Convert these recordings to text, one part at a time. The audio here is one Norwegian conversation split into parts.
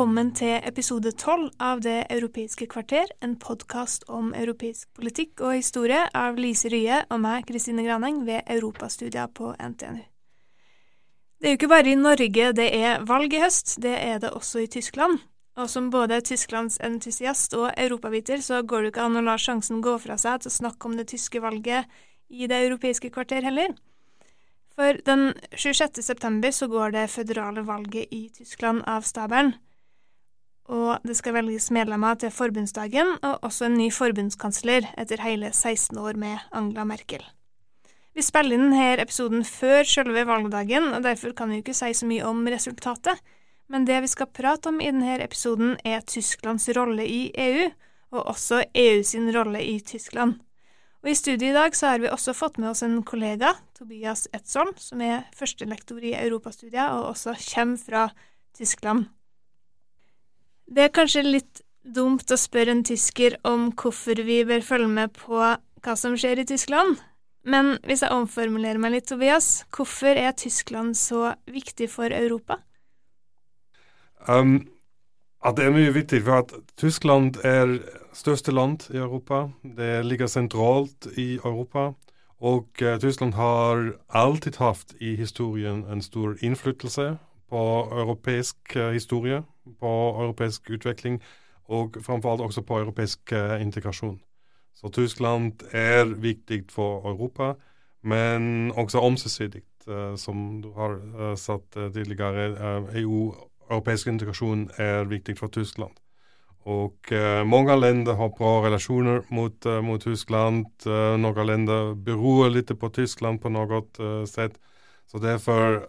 Velkommen til episode tolv av Det europeiske kvarter, en podkast om europeisk politikk og historie av Lise Rye og meg, Kristine Graneng, ved europastudier på NTNU. Det er jo ikke bare i Norge det er valg i høst, det er det også i Tyskland. Og som både Tysklands entusiast og europaviter, så går det ikke an å la sjansen gå fra seg til å snakke om det tyske valget i Det europeiske kvarter heller. For den 26. september så går det føderale valget i Tyskland av stabelen. Og det skal velges medlemmer til forbundsdagen, og også en ny forbundskansler etter hele 16 år med Angela Merkel. Vi spiller inn denne episoden før selve valgdagen, og derfor kan vi ikke si så mye om resultatet. Men det vi skal prate om i denne episoden, er Tysklands rolle i EU, og også EU sin rolle i Tyskland. Og I studiet i dag så har vi også fått med oss en kollega, Tobias Etzold, som er førstelektor i europastudier og også kommer fra Tyskland. Det er kanskje litt dumt å spørre en tysker om hvorfor vi bør følge med på hva som skjer i Tyskland, men hvis jeg omformulerer meg litt, Tobias, hvorfor er Tyskland så viktig for Europa? Um, det er mye viktig, for at Tyskland er største land i Europa. Det ligger sentralt i Europa. Og uh, Tyskland har alltid hatt i historien en stor innflytelse på europeisk uh, historie, på europeisk utvikling, og framfor alt også på europeisk uh, integrasjon. Så Tyskland er viktig for Europa, men også omsidig, som du har sagt tidligere. EU europeisk integrasjon er viktig for Tyskland. Og uh, mange länder har bra relasjoner mot, uh, mot Tyskland. Uh, noen länder beror litt på Tyskland på noe sett. Så derfor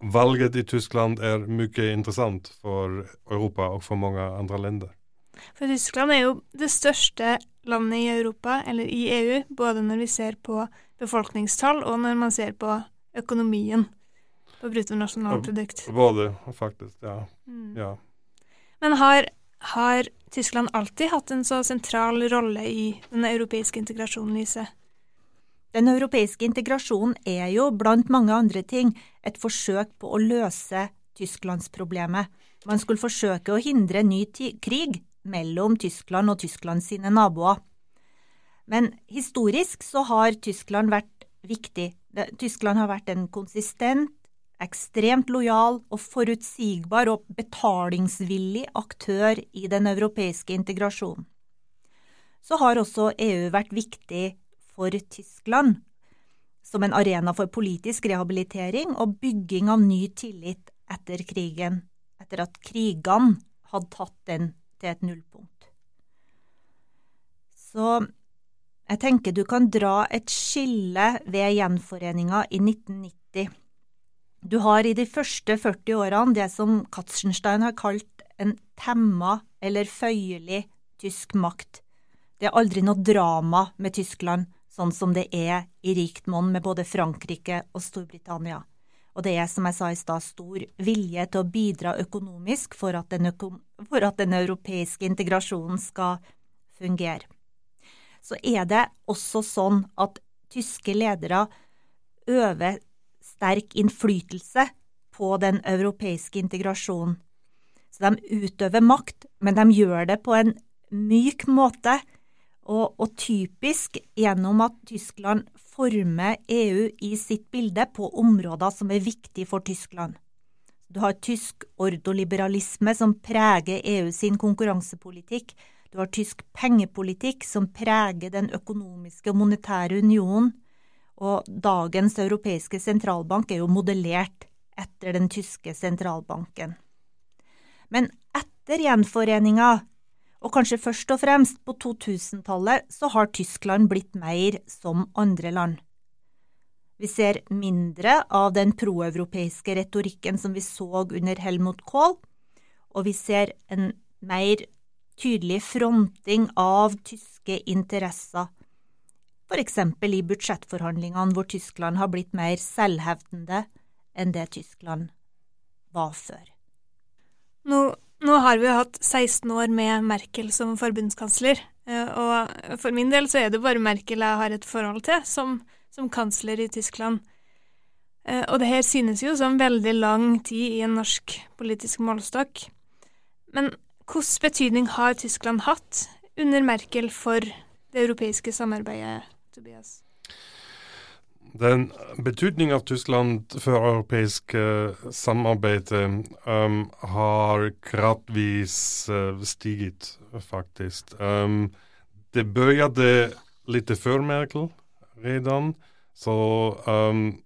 valget i Tyskland er mye interessant for Europa og for mange andre land. For Tyskland er jo det største landet i Europa, eller i EU, både når vi ser på befolkningstall og når man ser på økonomien på bruttonasjonalprodukt. Både, faktisk. Ja. Mm. ja. Men har, har, Tyskland alltid hatt en så sentral rolle i den europeiske integrasjonen, Lise? Den europeiske integrasjonen er jo, blant mange andre ting, et forsøk på å løse Tysklandsproblemet. Man skulle forsøke å hindre ny krig mellom Tyskland og Tyskland sine naboer. Men historisk så har Tyskland vært viktig. Tyskland har vært en konsistent, ekstremt lojal og forutsigbar og betalingsvillig aktør i den europeiske integrasjonen. Så har også EU vært viktig for Tyskland som en arena for politisk rehabilitering og bygging av ny tillit etter krigen, etter at krigene hadde tatt den til et nullpunkt. Så jeg tenker du kan dra et skille ved gjenforeninga i 1990 du har i de første 40 årene det som Katzenstein har kalt en temma eller føyelig tysk makt. Det er aldri noe drama med Tyskland, sånn som det er i rikt monn med både Frankrike og Storbritannia. Og det er, som jeg sa i stad, stor vilje til å bidra økonomisk for at, den, for at den europeiske integrasjonen skal fungere. Så er det også sånn at tyske ledere øver sterk innflytelse på den europeiske integrasjonen. Så de utøver makt, men de gjør det på en myk måte, og, og typisk gjennom at Tyskland former EU i sitt bilde på områder som er viktige for Tyskland. Du har tysk ordoliberalisme som preger EU sin konkurransepolitikk. Du har tysk pengepolitikk som preger den økonomiske og monetære unionen. Og dagens europeiske sentralbank er jo modellert etter den tyske sentralbanken. Men etter gjenforeninga, og kanskje først og fremst på 2000-tallet, så har Tyskland blitt mer som andre land. Vi ser mindre av den proeuropeiske retorikken som vi så under Helmut Kohl, og vi ser en mer tydelig fronting av tyske interesser, f.eks. i budsjettforhandlingene hvor Tyskland har blitt mer selvhevdende enn det Tyskland var før. Har vi hatt 16 år med Merkel som forbundskansler, eh, og for min del så er det bare Merkel jeg har et forhold til som, som kansler i Tyskland. Eh, og det her synes jo som veldig lang tid i en norsk politisk målestokk. Men hvilken betydning har Tyskland hatt under Merkel for det europeiske samarbeidet, Tobias? Den betydning av Tyskland for europeisk uh, samarbeid um, har gradvis uh, stiget, faktisk. Um, det begynte litt før Merkel redan. Så um,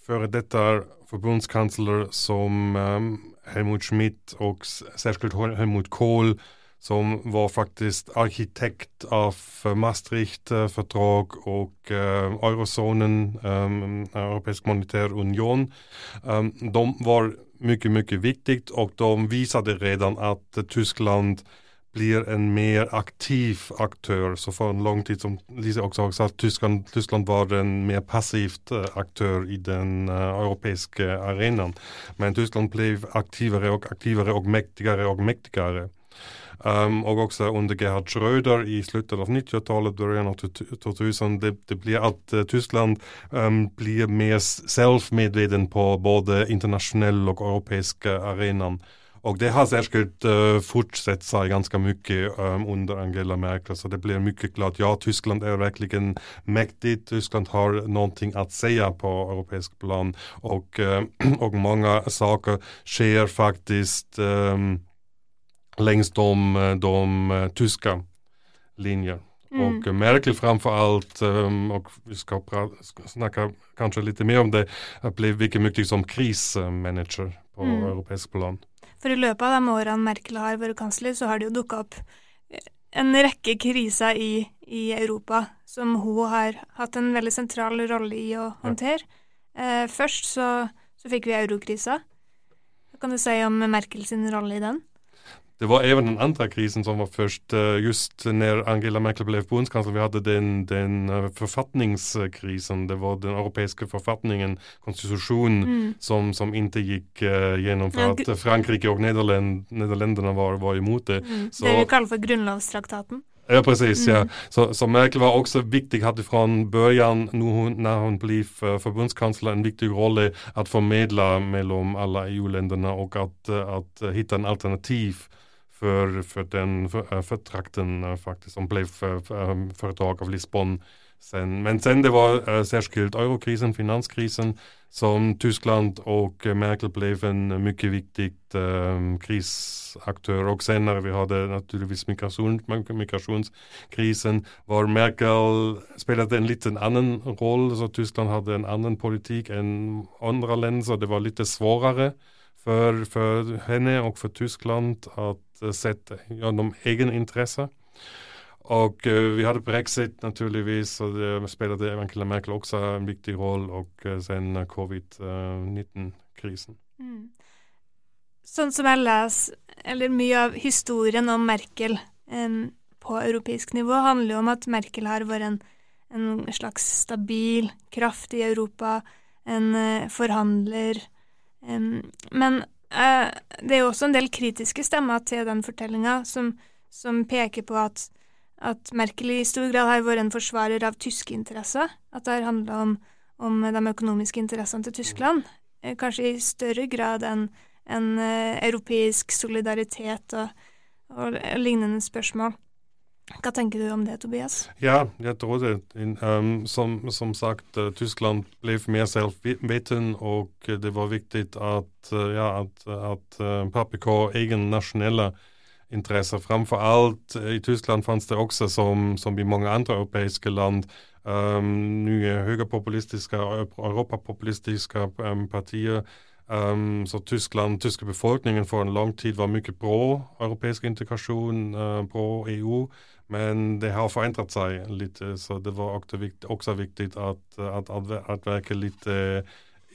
før dette forbundskansler som um, Helmut Schmidt og særskilt Helmut Kohl som var faktiskt arkitekt av Maastricht-fördrag och eh, eurozonen, eh, Europeisk monetär union. Eh, de var mycket, mycket viktigt och de visade redan att Tyskland blir en mer aktiv aktör. Så för en lång tid, som Lisa också har sagt, Tyskland, Tyskland var en mer passivt aktør aktör i den uh, europeiska arenan. Men Tyskland blev aktivare och aktivare och mäktigare och mäktigare. Um, og også under Gerhard Schröder i slutten av 90-tallet, begynnelsen av 2000, det, det blir at uh, Tyskland um, blir mer självmedveten på både internasjonell og europeisk arenan. Og det har særskilt uh, fortsatt seg ganske mye um, under Angela Merkel. Så det blir mye klart, ja Tyskland er virkelig mektig. Tyskland har noe å si på europeisk plan. Og, uh, og mange saker skjer faktisk um, längs de, de uh, tyska linjer. Mm. Och Merkel framför allt, um, och vi ska snacka kanske lite mer om det, blev mycket mycket som krismanager på mm. europeisk plan. For i løpet av de årene Merkel har vært kansler, så har det jo dukka opp en rekke kriser i, i, Europa som hun har hatt en veldig sentral rolle i å håndtere. Eh, først så, så, fikk vi eurokrisa. Hva kan du si om Merkel sin rolle i den? Det var även den andra krisen som var först uh, just när Angela Merkel blev förbundskansler. Vi hade den, den uh, författningskrisen. Det var den europeiska författningen, konstitutionen, mm. som, som inte gick uh, genom för ja, att Frankrike och Nederländ, Nederländerna var, var emot det. Mm. Så, det vi kallar för grundlovstraktaten. Ja, precis. Mm. Ja. Så, så, Merkel var också viktig, hade från början, nu hon, när hon blev förbundskansler, en viktig roll att förmedla mellan alla EU-länderna och att, att hitta en alternativ för, för den för, för trakten faktiskt, som blev för, fördrag av Lissabon. Sen, men sen det var särskilt eurokrisen, finanskrisen, som Tyskland och Merkel blev en mycket viktig krisaktör. Och sen när vi hade naturligtvis migration, migrationskrisen var Merkel spelade en liten annan roll. Så Tyskland hade en annan politik än andra länder, så det var lite svårare för, for, henne og for Tyskland å sette gjennom egeninteresse. Og uh, vi hadde Brexit naturligvis, og det spilte Angela Merkel også en viktig rolle, og uh, sen covid-19-krisen. Mm. Sånn som jeg leser, eller mye av historien om Merkel um, på europeisk nivå, handler jo om at Merkel har vært en, en slags stabil kraft i Europa, en uh, forhandler. Men Eh, det er jo også en del kritiske stemmer til den fortellinga som, som, peker på at, at, Merkel i stor grad har vært en forsvarer av tyske interesser. At det har handla om, om, de økonomiske interessene til Tyskland. Eh, kanskje i større grad enn en, uh, europeisk solidaritet og, og lignende spørsmål. Hva tenker du om det, Tobias? Ja, jeg tror det. Um, som, som, sagt, uh, Tyskland ble mer selvveten, og det var viktig at, uh, ja, at, at uh, PPK egen nasjonelle interesser. Framfor alt i Tyskland fantes det også, som, som, i mange andre europeiske land, um, nye høyrepopulistiske europapopulistiske um, partier Um, så Tyskland, tyske befolkningen for en lang tid var mye pro europeisk integrasjon, uh, pro EU. Men det har forandret seg litt, så det var også viktig, at, at, at verke litt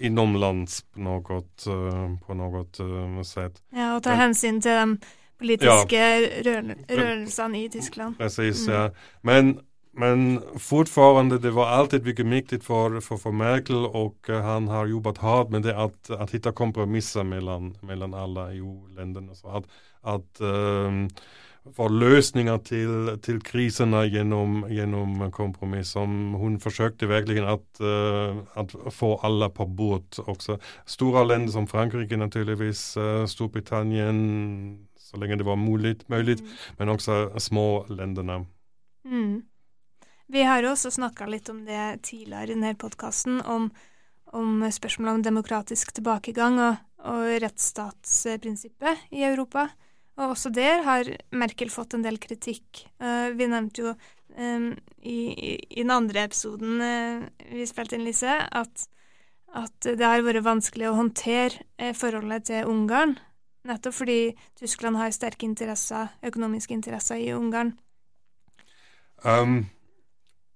inomlands på noe, på noe sett. Ja, og ta hensyn til de politiske ja. rørelsene i Tyskland. Precis, mm. ja. Men men fortfarande, det var alltid mycket viktigt för, för, för Merkel och uh, han har jobbat hårt med det att, att hitta kompromisser mellan, mellan alla EU-länderna. Så att, att um, få løsninger til, til krisene gjennom, gjennom kompromiss. Som hun forsøkte virkelig att, uh, få alle på bord også. Store länder som Frankrike naturligvis, uh, Storbritannien, så lenge det var mulig, mulig mm. men også små landene. Mm. Vi har jo også snakka litt om det tidligere i denne podkasten, om, om spørsmålet om demokratisk tilbakegang og, og rettsstatsprinsippet i Europa. Og også der har Merkel fått en del kritikk. Uh, vi nevnte jo um, i, i, den andre episoden uh, vi spilte inn, Lise, at, at, det har vært vanskelig å håndtere forholdet til Ungarn. Nettopp fordi Tyskland har sterke interesser, økonomiske interesser i Ungarn. Um,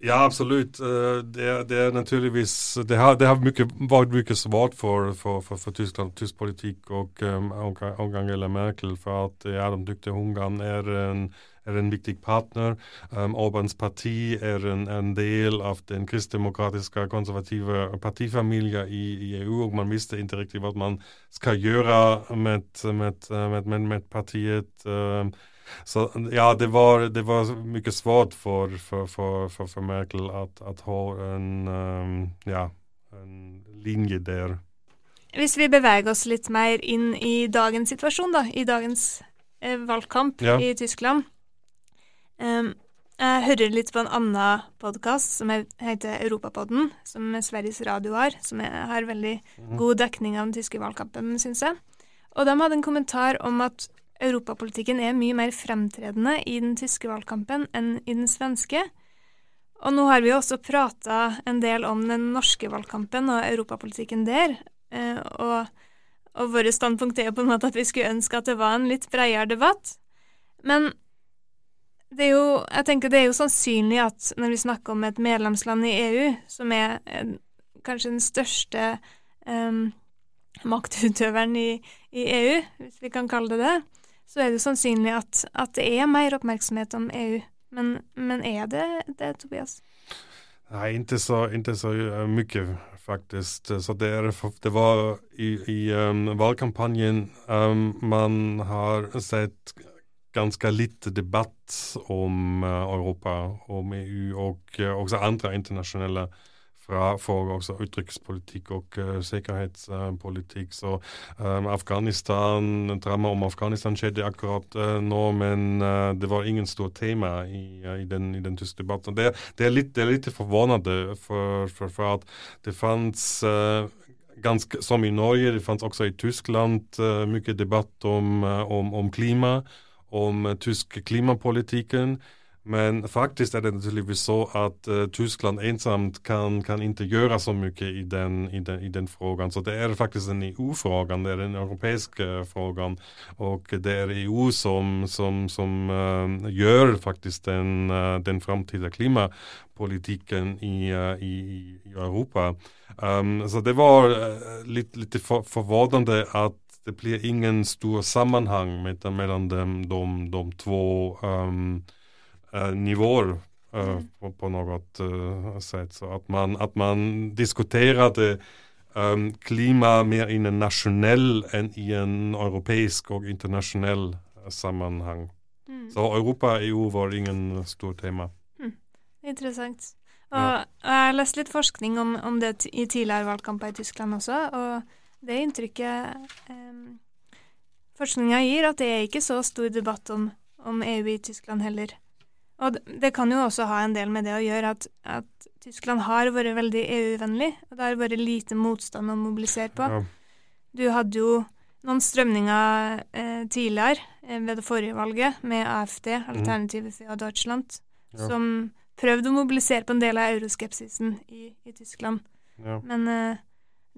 Ja, absolut. Eh, det det är naturligtvis, det har, det har mycket, varit mycket svårt för, för, för, för Tyskland, tysk politik och, um, och Angela Merkel för att ja, de tyckte Ungarn är en, en viktig partner. Um, Orbans parti är en, en del av den kristdemokratiska konservativa partifamiljen i, i EU och man visste inte riktigt vad man ska göra med, med, med, med, med partiet. Um, så ja, det var, det var mycket svårt för, för, för, för, för Merkel att, att ha en, um, ja, en linje der. Hvis vi beveger oss litt mer inn i dagens situasjon, da, i dagens eh, valgkamp ja. i Tyskland um, Jeg hører litt på en annen podkast som heter Europapodden, som Sveriges Radio har, som er, har veldig mm. god dekning av den tyske valgkampen, syns jeg. Og de hadde en kommentar om at europapolitikken er mye mer fremtredende i den tyske valgkampen enn i den svenske. Og nå har vi også prata en del om den norske valgkampen og europapolitikken der. Eh, og, og våre standpunkt er jo på en måte at vi skulle ønske at det var en litt bredere debatt. Men det er jo, jeg tenker det er jo sannsynlig at når vi snakker om et medlemsland i EU, som er kanskje den største um, maktutøveren i, i, EU, hvis vi kan kalle det det, så er det sannsynlig at, at det er mer oppmerksomhet om EU. Men, men er det det, Tobias? Nei, ikke så, ikke så mye, faktisk. Så det, er, det var i, i um, valgkampanjen um, man har sett ganske lite debatt om uh, Europa, om EU og uh, også andre internasjonale internationella fra for også utenrikspolitikk og uh, sikkerhetspolitikk. Så um, Afghanistan, drama om Afghanistan skjedde akkurat uh, nå, men uh, det var ingen stort tema i, i, den, i den tyske debatten. Det, det, er litt, det er litt forvånende, for, for, for, at det fantes ganske, som i Norge, det fantes også i Tyskland mye debatt om, om, om klima, om tysk klimapolitikken. Men faktiskt är det naturligtvis så att uh, Tyskland ensamt kan, kan inte göra så mycket i den, den, den frågan. Så det är faktiskt en EU-frågan, det är den europeiska frågan. Och det är EU som, som, som uh, gör faktiskt den, uh, den framtida klimatpolitiken i, i, i Europa. Um, så det var lite, lite för, förvånande att det blir ingen stor sammanhang mellan de, två um, Eh, nivåer eh, på, på, något eh, sätt. Så att man, att man diskuterade um, klima mer i en nationell än i en europeisk och internationell sammanhang. Mm. Så Europa, EU var ingen stor tema. Mm. Interessant. Og ja. Jeg har lest litt forskning om, om, det i tidligere valgkamper i Tyskland også, og det inntrykket um, forskninga gir, at det er ikke så stor debatt om, om EU i Tyskland heller. Og det kan jo også ha en del med det å gjøre at, at Tyskland har vært veldig EU-vennlig, og det har vært lite motstand å mobilisere på. Ja. Du hadde jo noen strømninger eh, tidligere, eh, ved det forrige valget, med AFD, Alternative mm. for Deutschland, ja. som prøvde å mobilisere på en del av euroskepsisen i, i Tyskland. Ja. Men eh,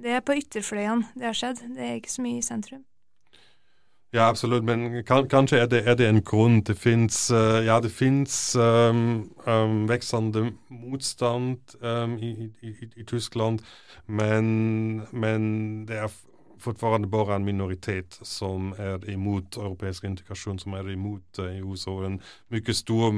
det er på ytterfløyene det har skjedd, det er ikke så mye i sentrum. Ja, absolutt. Men kan, kanskje er det, er det, en grunn. Det fins uh, ja, det finnes um, um, veksende motstand um, i, i, i, Tyskland, men, men det er fortfarande bara en minoritet som är emot europeisk integration, som är emot EU. Så en mycket stor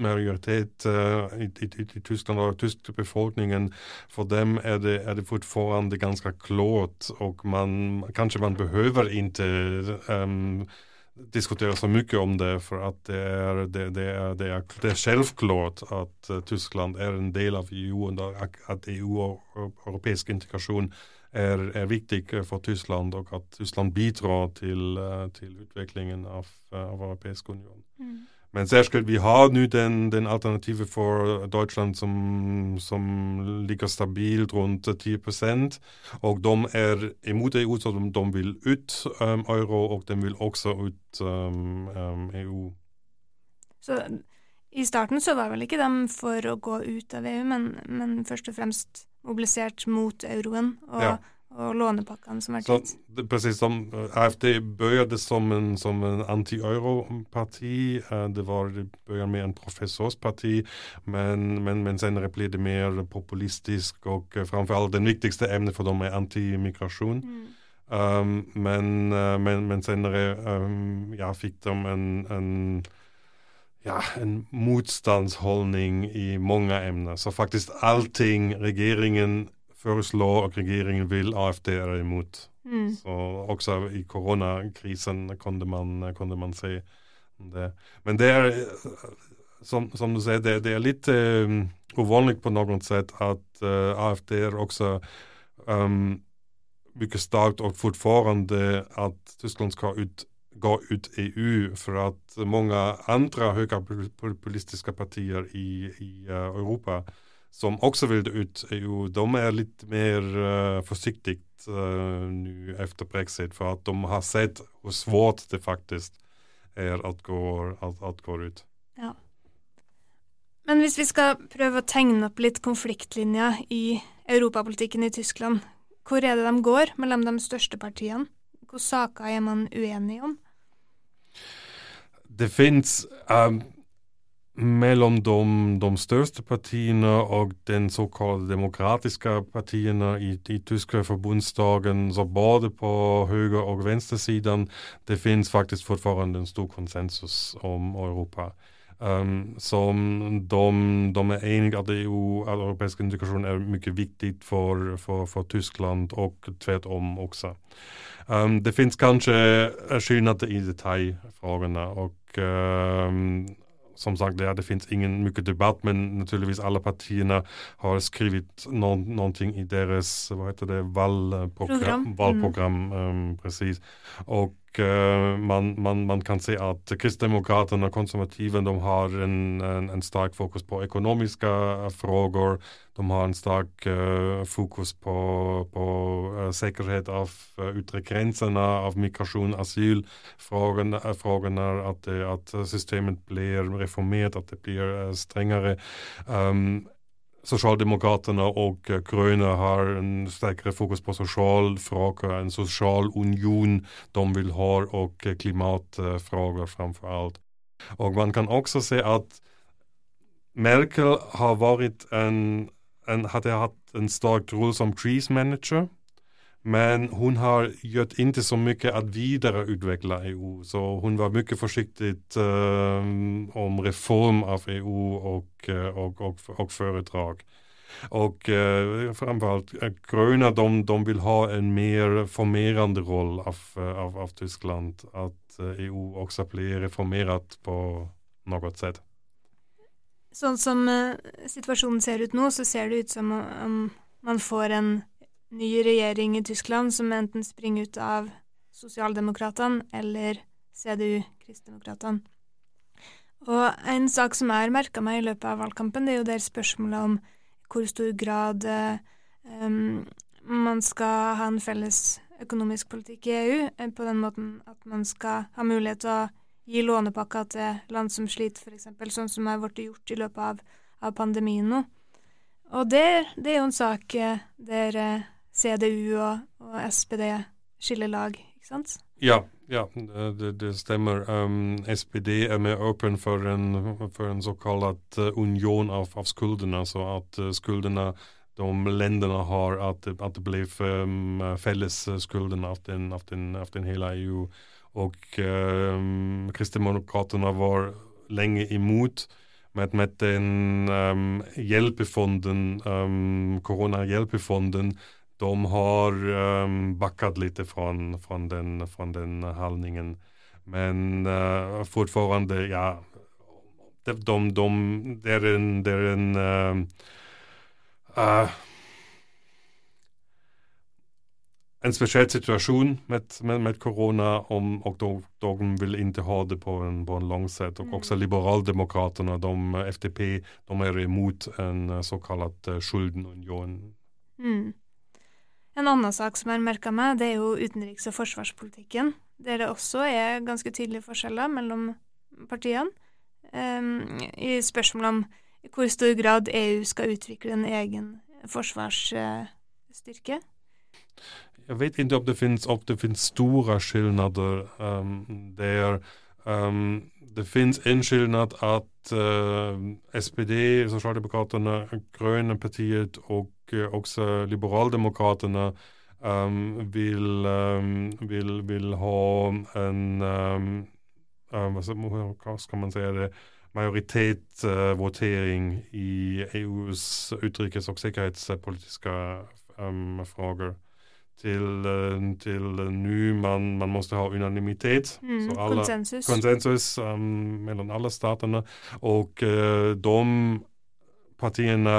majoritet uh, i, i, i, Tyskland och tyska befolkningen, för dem är det, är det fortfarande ganska klart och man kanske man behöver inte um, diskutera så mycket om det för att det är, det, det är, det är, det är självklart att uh, Tyskland är en del av EU och att EU och europeisk integration er, er, viktig for Tyskland, og at Tyskland bidrar til, uh, til utviklingen av, uh, av Europeisk union. Mm. Men særskilt vi har nå den, den alternativet for Deutschland som, som ligger stabilt rundt 10% og de er imot EU, så de, de vil ut um, euro, og de vil også ut um, um, EU. Så i starten så var vel ikke de for å gå ut av EU, men, men først og fremst mobilisert mot euroen og, ja. og lånepakkene som var gitt. Precis som uh, AFD begynte som en, som en anti-euro-parti. Uh, det var det begynte med en professorsparti, men, men, men senere ble det mer populistisk, og uh, framfor alt den viktigste emnet for dem er antimigrasjon. Mm. Um, men, men, men, senere um, ja, fikk de en, en ja, en motstandsholdning i mange emner. Så faktisk allting regeringen foreslår og regeringen vil, AFD er imot. Mm. Så også i coronakrisen kunde man, kunne man se det. Men det er, som, som du sier, det, det er litt um, uvanlig på noen sett at uh, eh, AFD er også um, mye starkt og fortfarande at Tyskland skal ut gå ut EU för att många andra högerpopulistiska partier i, i uh, Europa som också vill ut EU, de är lite mer uh, försiktigt uh, nu efter Brexit för att de har sett hur svårt det faktiskt er at gå, at, at går ut. Ja. Men hvis vi skal prøve å tegne opp litt konfliktlinjer i europapolitikken i Tyskland, hvor er det de går mellom de største partiene? Hvilke saker er man uenig om? Det fins um, mellom de, de største partiene og den såkalte demokratiske partiene i, i tyske forbundsdagen, så både på høyre- og venstresiden, det fins faktisk fortfarande en stor konsensus om Europa. Um, som de, de er enige at EU, att europeisk integrasjon er mye viktig for, for, for, Tyskland og tvärtom også. Um, det finnes kanskje skillnader i detaljfrågorna og um, som sagt, ja, det finnes ingen mye debatt, men naturligvis alle partiene har skrevet no noe i deres hva heter det, valprogram, valgprogram mm. um, precis. Uh, man, man, man kan se at Kristdemokraterna och konservativen de har en, en, en stark fokus på ekonomiska frågor. De har en stark uh, fokus på, på uh, säkerhet av uh, yttre av migration, asylfrågorna, frågorna, att, att systemet blir reformerat, att det blir strängare. Um, Socialdemokraterna og Grønne har en sterkere fokus på sosialfrågor, en sosial union de vil ha og klimatfrågor framfor alt. Og man kan også se at Merkel har vært en, en hade haft en sterk rolle som krismanager men hon har gjort inte så mycket att vidareutveckla EU. Så hon var mycket försiktig um, om reform av EU och, och, och, och företag. Och uh, framförallt uh, gröna de, de vill ha en mer formerande roll av, av, av Tyskland. Att EU också blir reformerat på noe sett. Sånn som situasjonen ser ut nå, så ser det ut som om man får en ny regjering i Tyskland som enten springer ut av Sosialdemokratene eller CDU, Kristdemokratene. Og en sak som jeg har merka meg i løpet av valgkampen, det er jo der spørsmålet om hvor stor grad um, man skal ha en felles økonomisk politikk i EU, eh, på den måten at man skal ha mulighet til å gi lånepakker til land som sliter, f.eks., sånn som har blitt gjort i løpet av, av pandemien nå. Og det, det, er jo en sak eh, der CDU og, og SPD skiller lag, ikke sant? Ja, ja det, det stemmer. Um, SPD er mer åpen for en, for en såkalt uh, union av, av skuldrene, så at skuldrene de länderna har, att, att det blir um, fällesskulden av den, av, den, av den hela EU. Och um, Kristdemokraterna var länge emot med, med den um, hjälpefonden, um, Corona-hjälpefonden, de har um, backat lite från, från, den, från den hållningen. Men uh, fortfarande, ja, de, de, de, det är en, det är en uh, uh, en spesiell situasjon med, med, med korona, om, og de, de, vil ikke ha det på en, på en lang sett. Og mm. også liberaldemokratene, de, FTP, de er imot en såkalt uh, skuldenunion. Mm. En annen sak som jeg har merka meg, det er jo utenriks- og forsvarspolitikken. Der det også er ganske tydelige forskjeller mellom partiene. Um, I spørsmålet om i hvor stor grad EU skal utvikle en egen forsvarsstyrke. Jeg vet ikke om det finnes, om det finnes store skillnader um, der. Um, det finnes en skillnad at uh, SPD, Sosialdemokratene, Grønne partiet og uh, også Liberaldemokraterna um, vil, um, vil, vil, ha en um, Hva skal man si det? majoritetvotering uh, i EUs utrikes- og sikkerhetspolitiske um, frågor. Til, uh, til nu man, man måste ha unanimitet. Mm, alla, konsensus. Konsensus um, mellom alle statene. Og uh, de partiene,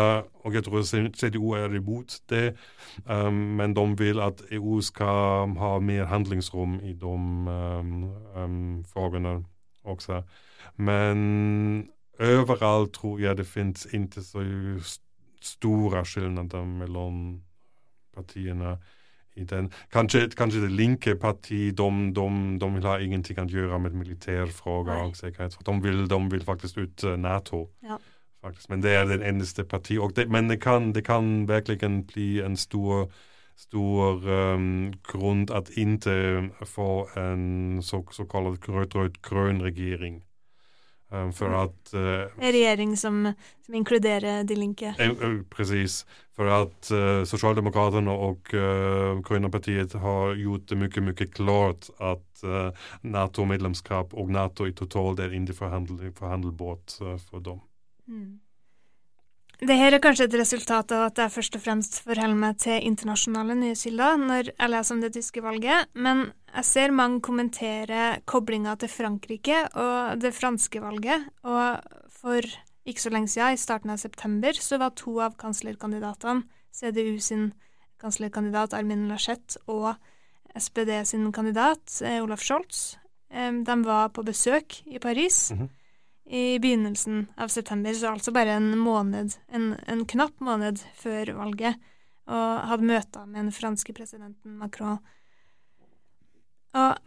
og jeg tror CDU er imot det, um, men de vil at EU skal ha mer handlingsrom i de um, um, frågorna også. Men overalt tror jeg det finnes ikke så store skillnader mellom partiene. Den. Kanskje, kanskje det linke parti de, de, de, vil ha ingenting å gjøre med militærfrågor og sikkerhet. De vil, de vil faktisk ut uh, Nato. Ja. Faktisk. Men det er den eneste partiet. Det, men det kan, det kan virkelig bli en stor stor um, grunn at ikke få en så, såkalt rød-rød-grønn regjering. Um, for at uh, En regjering som, som, inkluderer De Linke? Presis. precis. For at uh, Sosialdemokraterna og uh, Grønne har gjort det mye, mye klart at uh, Nato-medlemskap og Nato i totalt er ikke forhandelbart uh, for dem. Mm. Det her er kanskje et resultat av at jeg først og fremst forholder meg til internasjonale nyhetskilder når jeg leser om det tyske valget, men jeg ser mange kommentere koblinga til Frankrike og det franske valget, og for ikke så lenge siden, i starten av september, så var to av kanslerkandidatene, CDU sin kanslerkandidat Armin Laschet og SPD sin kandidat eh, Olaf Scholz, eh, de var på besøk i Paris. Mm -hmm i begynnelsen av september, så altså bare en måned, en, en knapp måned før valget, og hadde møter med den franske presidenten Macron. Og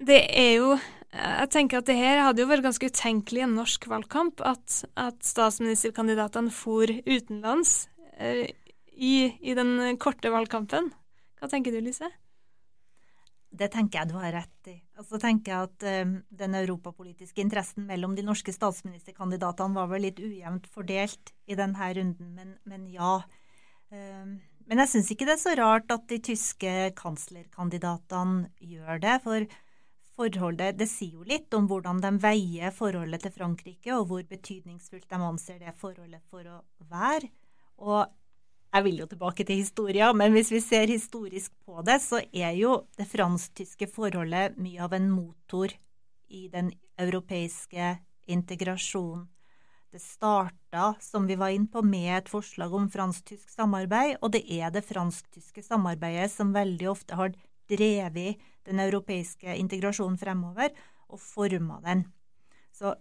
det er jo Jeg tenker at det her hadde jo vært ganske utenkelig i en norsk valgkamp, at, at statsministerkandidatene for utenlands eh, i, i den korte valgkampen. Hva tenker du, Lise? Det tenker jeg du har rett i. Og så tenker jeg at um, den europapolitiske interessen mellom de norske statsministerkandidatene var vel litt ujevnt fordelt i denne runden, men, men ja. Um, men jeg syns ikke det er så rart at de tyske kanslerkandidatene gjør det. For forholdet Det sier jo litt om hvordan de veier forholdet til Frankrike, og hvor betydningsfullt de anser det forholdet for å være. Og jeg vil jo tilbake til historia, men hvis vi ser historisk på det, så er jo det fransk-tyske forholdet mye av en motor i den europeiske integrasjonen. Det starta, som vi var inne på, med et forslag om fransk-tysk samarbeid, og det er det fransk-tyske samarbeidet som veldig ofte har drevet den europeiske integrasjonen fremover, og forma den. Så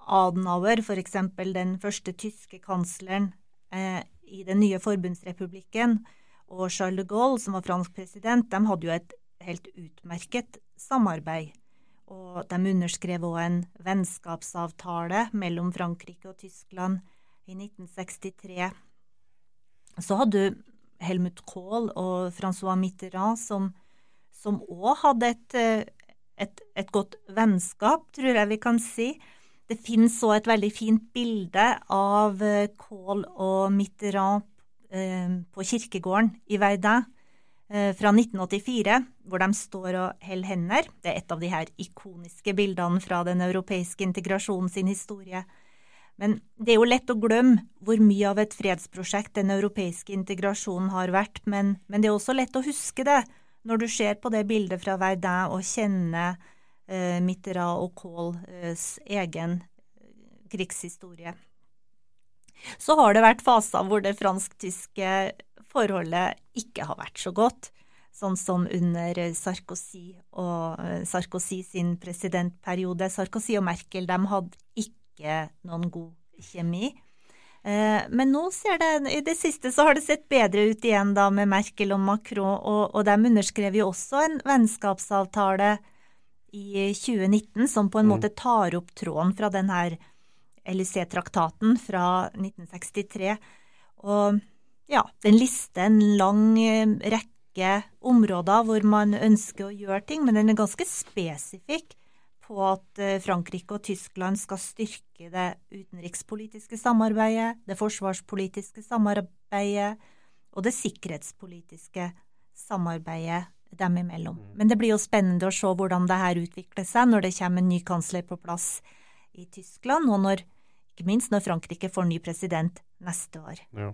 Adenauer, for eksempel den første tyske kansleren, eh, i den nye forbundsrepublikken, og Charles de Gaulle, som var fransk president, de hadde jo et helt utmerket samarbeid. Og de underskrev òg en vennskapsavtale mellom Frankrike og Tyskland i 1963. Så hadde du Helmut Kohl og Francois Mitterrand som, som òg hadde et, et, et, godt vennskap, tror jeg vi kan si. Det finnes òg et veldig fint bilde av Kohl og Mitterrand på kirkegården i Verdun Eh, fra 1984, hvor de står og holder hender. Det er et av de her ikoniske bildene fra den europeiske integrasjonen sin historie. Men det er jo lett å glemme hvor mye av et fredsprosjekt den europeiske integrasjonen har vært, men, men det er også lett å huske det når du ser på det bildet fra Verdun og kjenner eh, Mitterrand og Kohls egen eh, krigshistorie. Så har det vært faser hvor det fransk-tyske forholdet ikke har vært så godt. Sånn som under Sarkozy og eh, Sarkozy sin presidentperiode. Sarkozy og Merkel de hadde ikke noen god kjemi. Eh, men nå ser det, i det siste så har det sett bedre ut igjen da med Merkel og Macron, og, og de underskrev jo også en vennskapsavtale i 2019 som på en mm. måte tar opp tråden fra den her LUC-traktaten fra 1963. Og ja, den lister en lang eh, rekke områder hvor man ønsker å gjøre ting, men den er ganske spesifikk på at eh, Frankrike og Tyskland skal styrke det utenrikspolitiske samarbeidet, det forsvarspolitiske samarbeidet og det sikkerhetspolitiske samarbeidet dem imellom. Mm. Men det blir jo spennende å se hvordan det her utvikler seg når det kommer en ny kansler på plass i Tyskland, og når, ikke minst når Frankrike får ny president neste år. Ja.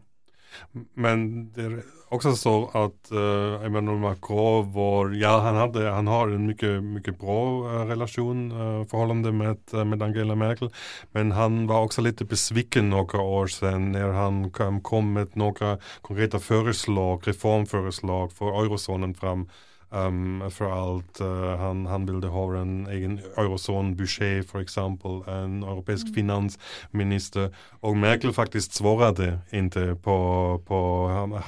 Men det er også så at uh, Emmanuel Macron var, ja han, hadde, han har en mye bra uh, relasjon uh, forholdende med, med Angela Merkel. Men han var også litt besviken noen år siden når han kom, kom med noen konkrete förslag, reformförslag for eurozonen fram Um, for alt. Uh, han, han, ville ha en egen eurozone-budsjett, f.eks. En europeisk mm. finansminister. Og Merkel faktisk svarte ikke på, på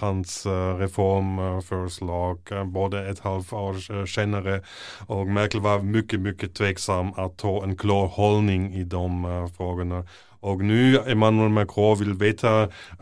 hans uh, reformforslag, uh, både et halvt år senere. Og Merkel var mye, mye tveksom å ta en klar holdning i de uh, frågorna. Og nå Emmanuel Macron vil vite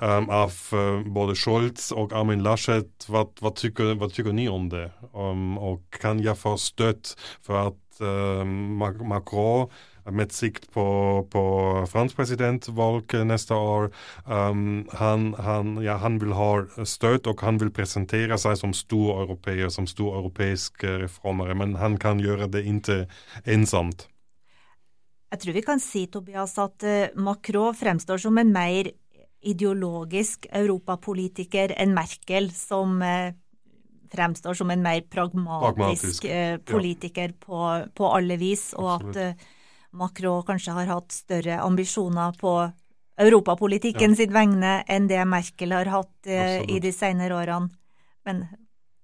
um, av uh, både Scholz og Armin Laschet hva, hva tykker ni om det? Um, og kan jeg få støtt for at um, Macron med sikt på, på fransk presidentvalg neste år. Um, han, han, ja, han, vil ha støt, og han vil presentere seg som stor europeer, som stor europeisk reformer. Men han kan gjøre det ikke ensomt. Jeg tror vi kan si, Tobias, at eh, Macron fremstår som en mer ideologisk europapolitiker enn Merkel, som eh, fremstår som en mer pragmatisk, pragmatisk. Eh, politiker ja. på, på, alle vis, og Absolutt. at Macron kanskje har hatt større ambisjoner på europapolitikken ja. sitt vegne enn det Merkel har hatt i de senere årene. Men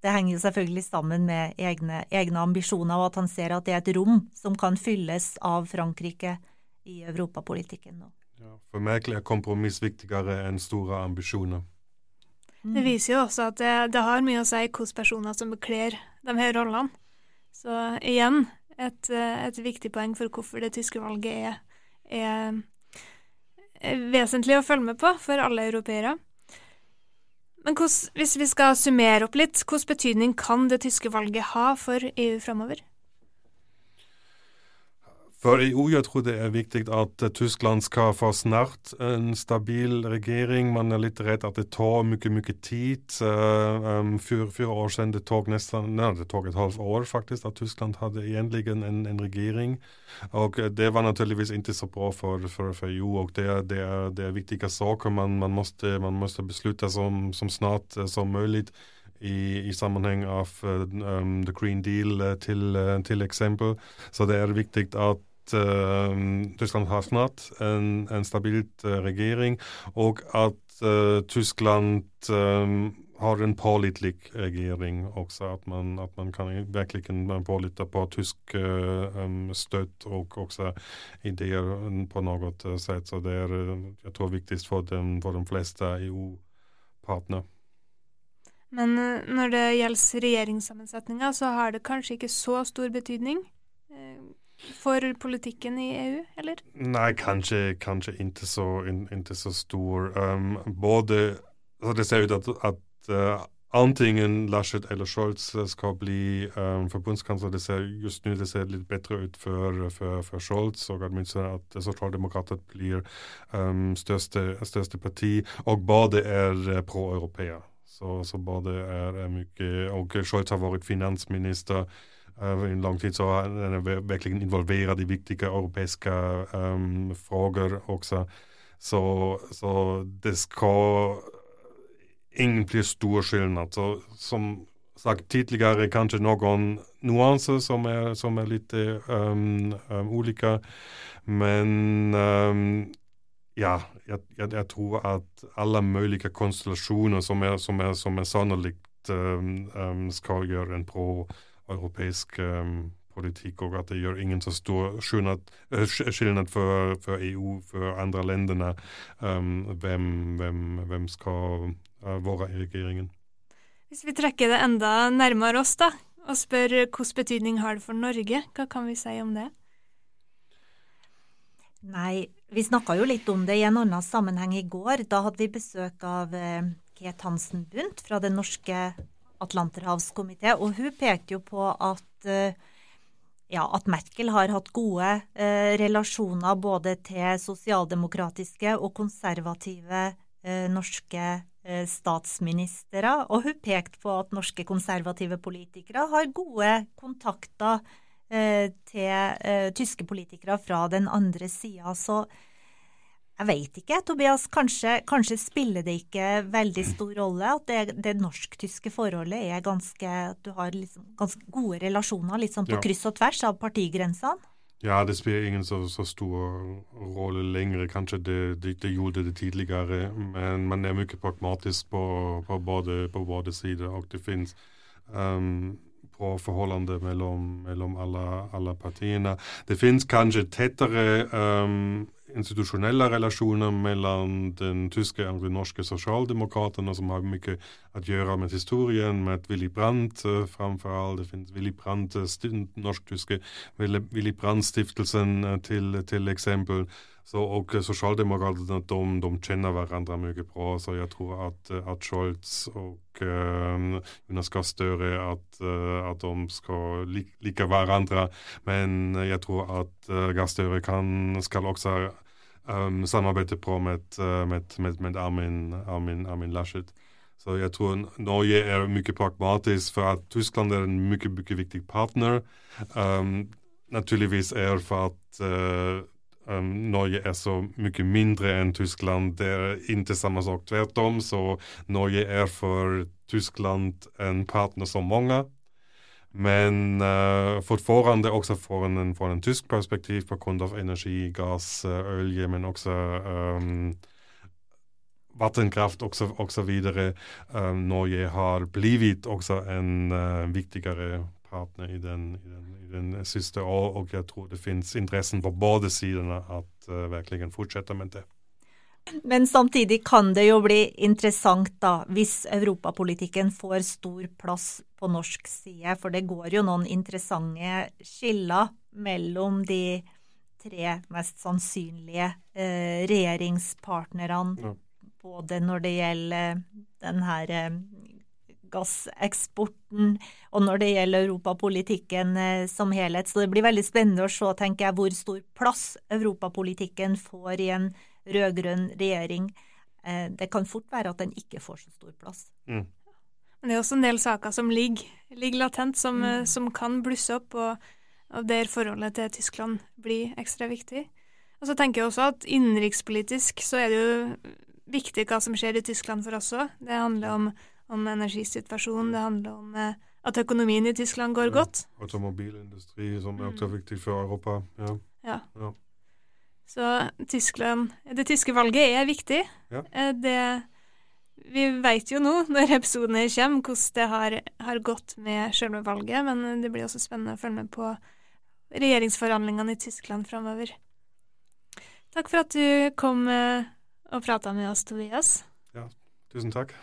det henger jo selvfølgelig sammen med egne, egne, ambisjoner, og at han ser at det er et rom som kan fylles av Frankrike i europapolitikken nå. Ja, for Merkel er kompromiss viktigere enn store ambisjoner. Mm. Det viser jo også at det, det har mye å si hvilke personer som bekler de her rollene. Så igjen et, et, viktig poeng for hvorfor det tyske valget er, er, er vesentlig å følge med på for alle europeere. Men hos, hvis vi skal summere opp litt, hvilken betydning kan det tyske valget ha for EU framover? For EU jeg tror det er viktig at Tyskland skal få snart en stabil regjering. Man er litt redd at det tar mye, mye tid. Uh, um, for fire år siden det tok nesten, nei, det tok et halvt år faktisk at Tyskland hadde egentlig en, en regjering. Og det var naturligvis ikke så bra for, for, for EU. og Det, det, er, det er viktige saker. Man, man, måste, man måste beslutte som, som snart som mulig. I, i, sammenheng av um, The Green Deal til, til eksempel. Så det er viktig at uh, Tyskland har snart en, en stabilt uh, regjering, og at uh, Tyskland har en pålitelig regjering også. At man, at man kan virkelig pålite på tysk um, støtt og også ideer på noe sett. Så det er jeg tror, viktigst for, den, for de fleste EU-partnere. Men når det gjelder regjeringssammensetninga, så har det kanskje ikke så stor betydning? For politikken i EU, eller? Nei, kanskje, kanskje ikke, så, ikke så stor. Um, både altså Det ser ut at, at uh, antingen Laschet eller Scholz skal bli um, forbundskansler. Det ser just nå det ser litt bedre ut for, for, for Scholz, og at Sosialdemokrater blir um, største, største, parti. Og både er pro-europeer. Så, så både er, er mye Og Scholz har vært finansminister uh, en lang tid, så han er virkelig involvert i viktige europeiske um, frågor også. Så, så det ingen bli stor skillnad. Så, som sagt tidligere, kanskje noen nuanser som er, som er litt um, um, ulike. Men um, ja, jeg, jeg, jeg, tror at alle mulige konstellasjoner som er, som er, som er sannolikt, skal gjøre en pro-europeisk politikk, og at det gjør ingen så stor skillnad for, for, EU, for andre landene, hvem, hvem, hvem skal være i regjeringen. Hvis vi trekker det enda nærmere oss, da, og spør hvilken betydning har det for Norge, hva kan vi si om det? Nei, vi snakka jo litt om det i en annen sammenheng i går. Da hadde vi besøk av eh, Ket Hansen Bundt fra Den norske atlanterhavskomité, og hun pekte jo på at eh, ja, at Merkel har hatt gode eh, relasjoner både til sosialdemokratiske og konservative eh, norske Eh, statsministre, og hun pekte på at norske konservative politikere har gode kontakter til tyske politikere fra den andre sida. Så jeg veit ikke, Tobias. Kanskje, kanskje, spiller det ikke veldig stor rolle at det, det norsk-tyske forholdet er ganske At du har liksom, ganske gode relasjoner litt sånn på ja. kryss og tvers av partigrensene? Ja, det spiller ingen så, så stor rolle lenger. Kanskje det, det, det, gjorde det tidligere, men man er mye pragmatisk på, på, både, på både sider. Og det finnes um, på forholdene mellom, mellom alle, alle, partiene. Det finnes kanskje tettere um, institusjonelle relationer mellom den tyske og den norske socialdemokraterna som har mye å gjøre med historien, med Willy Brandt framförallt. framfor alt. Det finnes Willy Brandt, uh, norsk-tyske Willy Brandt-stiftelsen till, til, exempel. Så, og socialdemokraterna de, de kjenner hverandre mye bra, så jeg tror at, att Scholz og uh, Jonas Gahr Støre at, att de skal lika varandra. Men jeg tror at uh, Gahr Støre kan, skal også um, samarbeidet på med, uh, med, med, med Armin, Armin, Armin, Laschet. Så jeg tror Norge er mye pragmatisk, for at Tyskland er en mye, mye viktig partner. Um, naturligvis er for at uh, um, Norge er så mye mindre enn Tyskland. Det er ikke samme sak. Tvert om, så Norge er for Tyskland en partner som mange. Men uh, fortfarande også fra en, en tysk perspektiv på grunn av energi, gas, uh, olje, men også um, vattenkraft osv. så, och så. Um, Norge har blivit også en uh, viktigere partner i den, i den, i den siste år og jeg tror det finnes intressen på både sidene at uh, verkligen fortsette med det. Men samtidig kan det jo bli interessant da, hvis europapolitikken får stor plass på norsk side, for det går jo noen interessante skiller mellom de tre mest sannsynlige eh, regjeringspartnerne, ja. både når det gjelder den her eh, gasseksporten og når det gjelder europapolitikken eh, som helhet. Så det blir veldig spennende å se, tenker jeg, hvor stor plass europapolitikken får i en rød-grønn regjering. Eh, det kan fort være at den ikke får så stor plass. Mm. Men det er også en del saker som ligger, ligger latent, som, mm. Eh, som, kan blusse opp, og, og, der forholdet til Tyskland blir ekstra viktig. Og så tenker jeg også at innenrikspolitisk så er det jo viktig hva som skjer i Tyskland for oss òg. Det handler om, om energisituasjonen, det handler om eh, at økonomien i Tyskland går ja, godt. Automobilindustri som er også viktig for Europa. Ja. ja. ja. Så Tyskland Det tyske valget er viktig. Ja. Eh, det Vi vet jo nå, når episodene kommer, hvordan det har, har, gått med selve valget, men det blir også spennende å følge med på regjeringsforhandlingene i Tyskland framover. Takk for at du kom eh, og prata med oss, Tobias. Ja, tusen takk.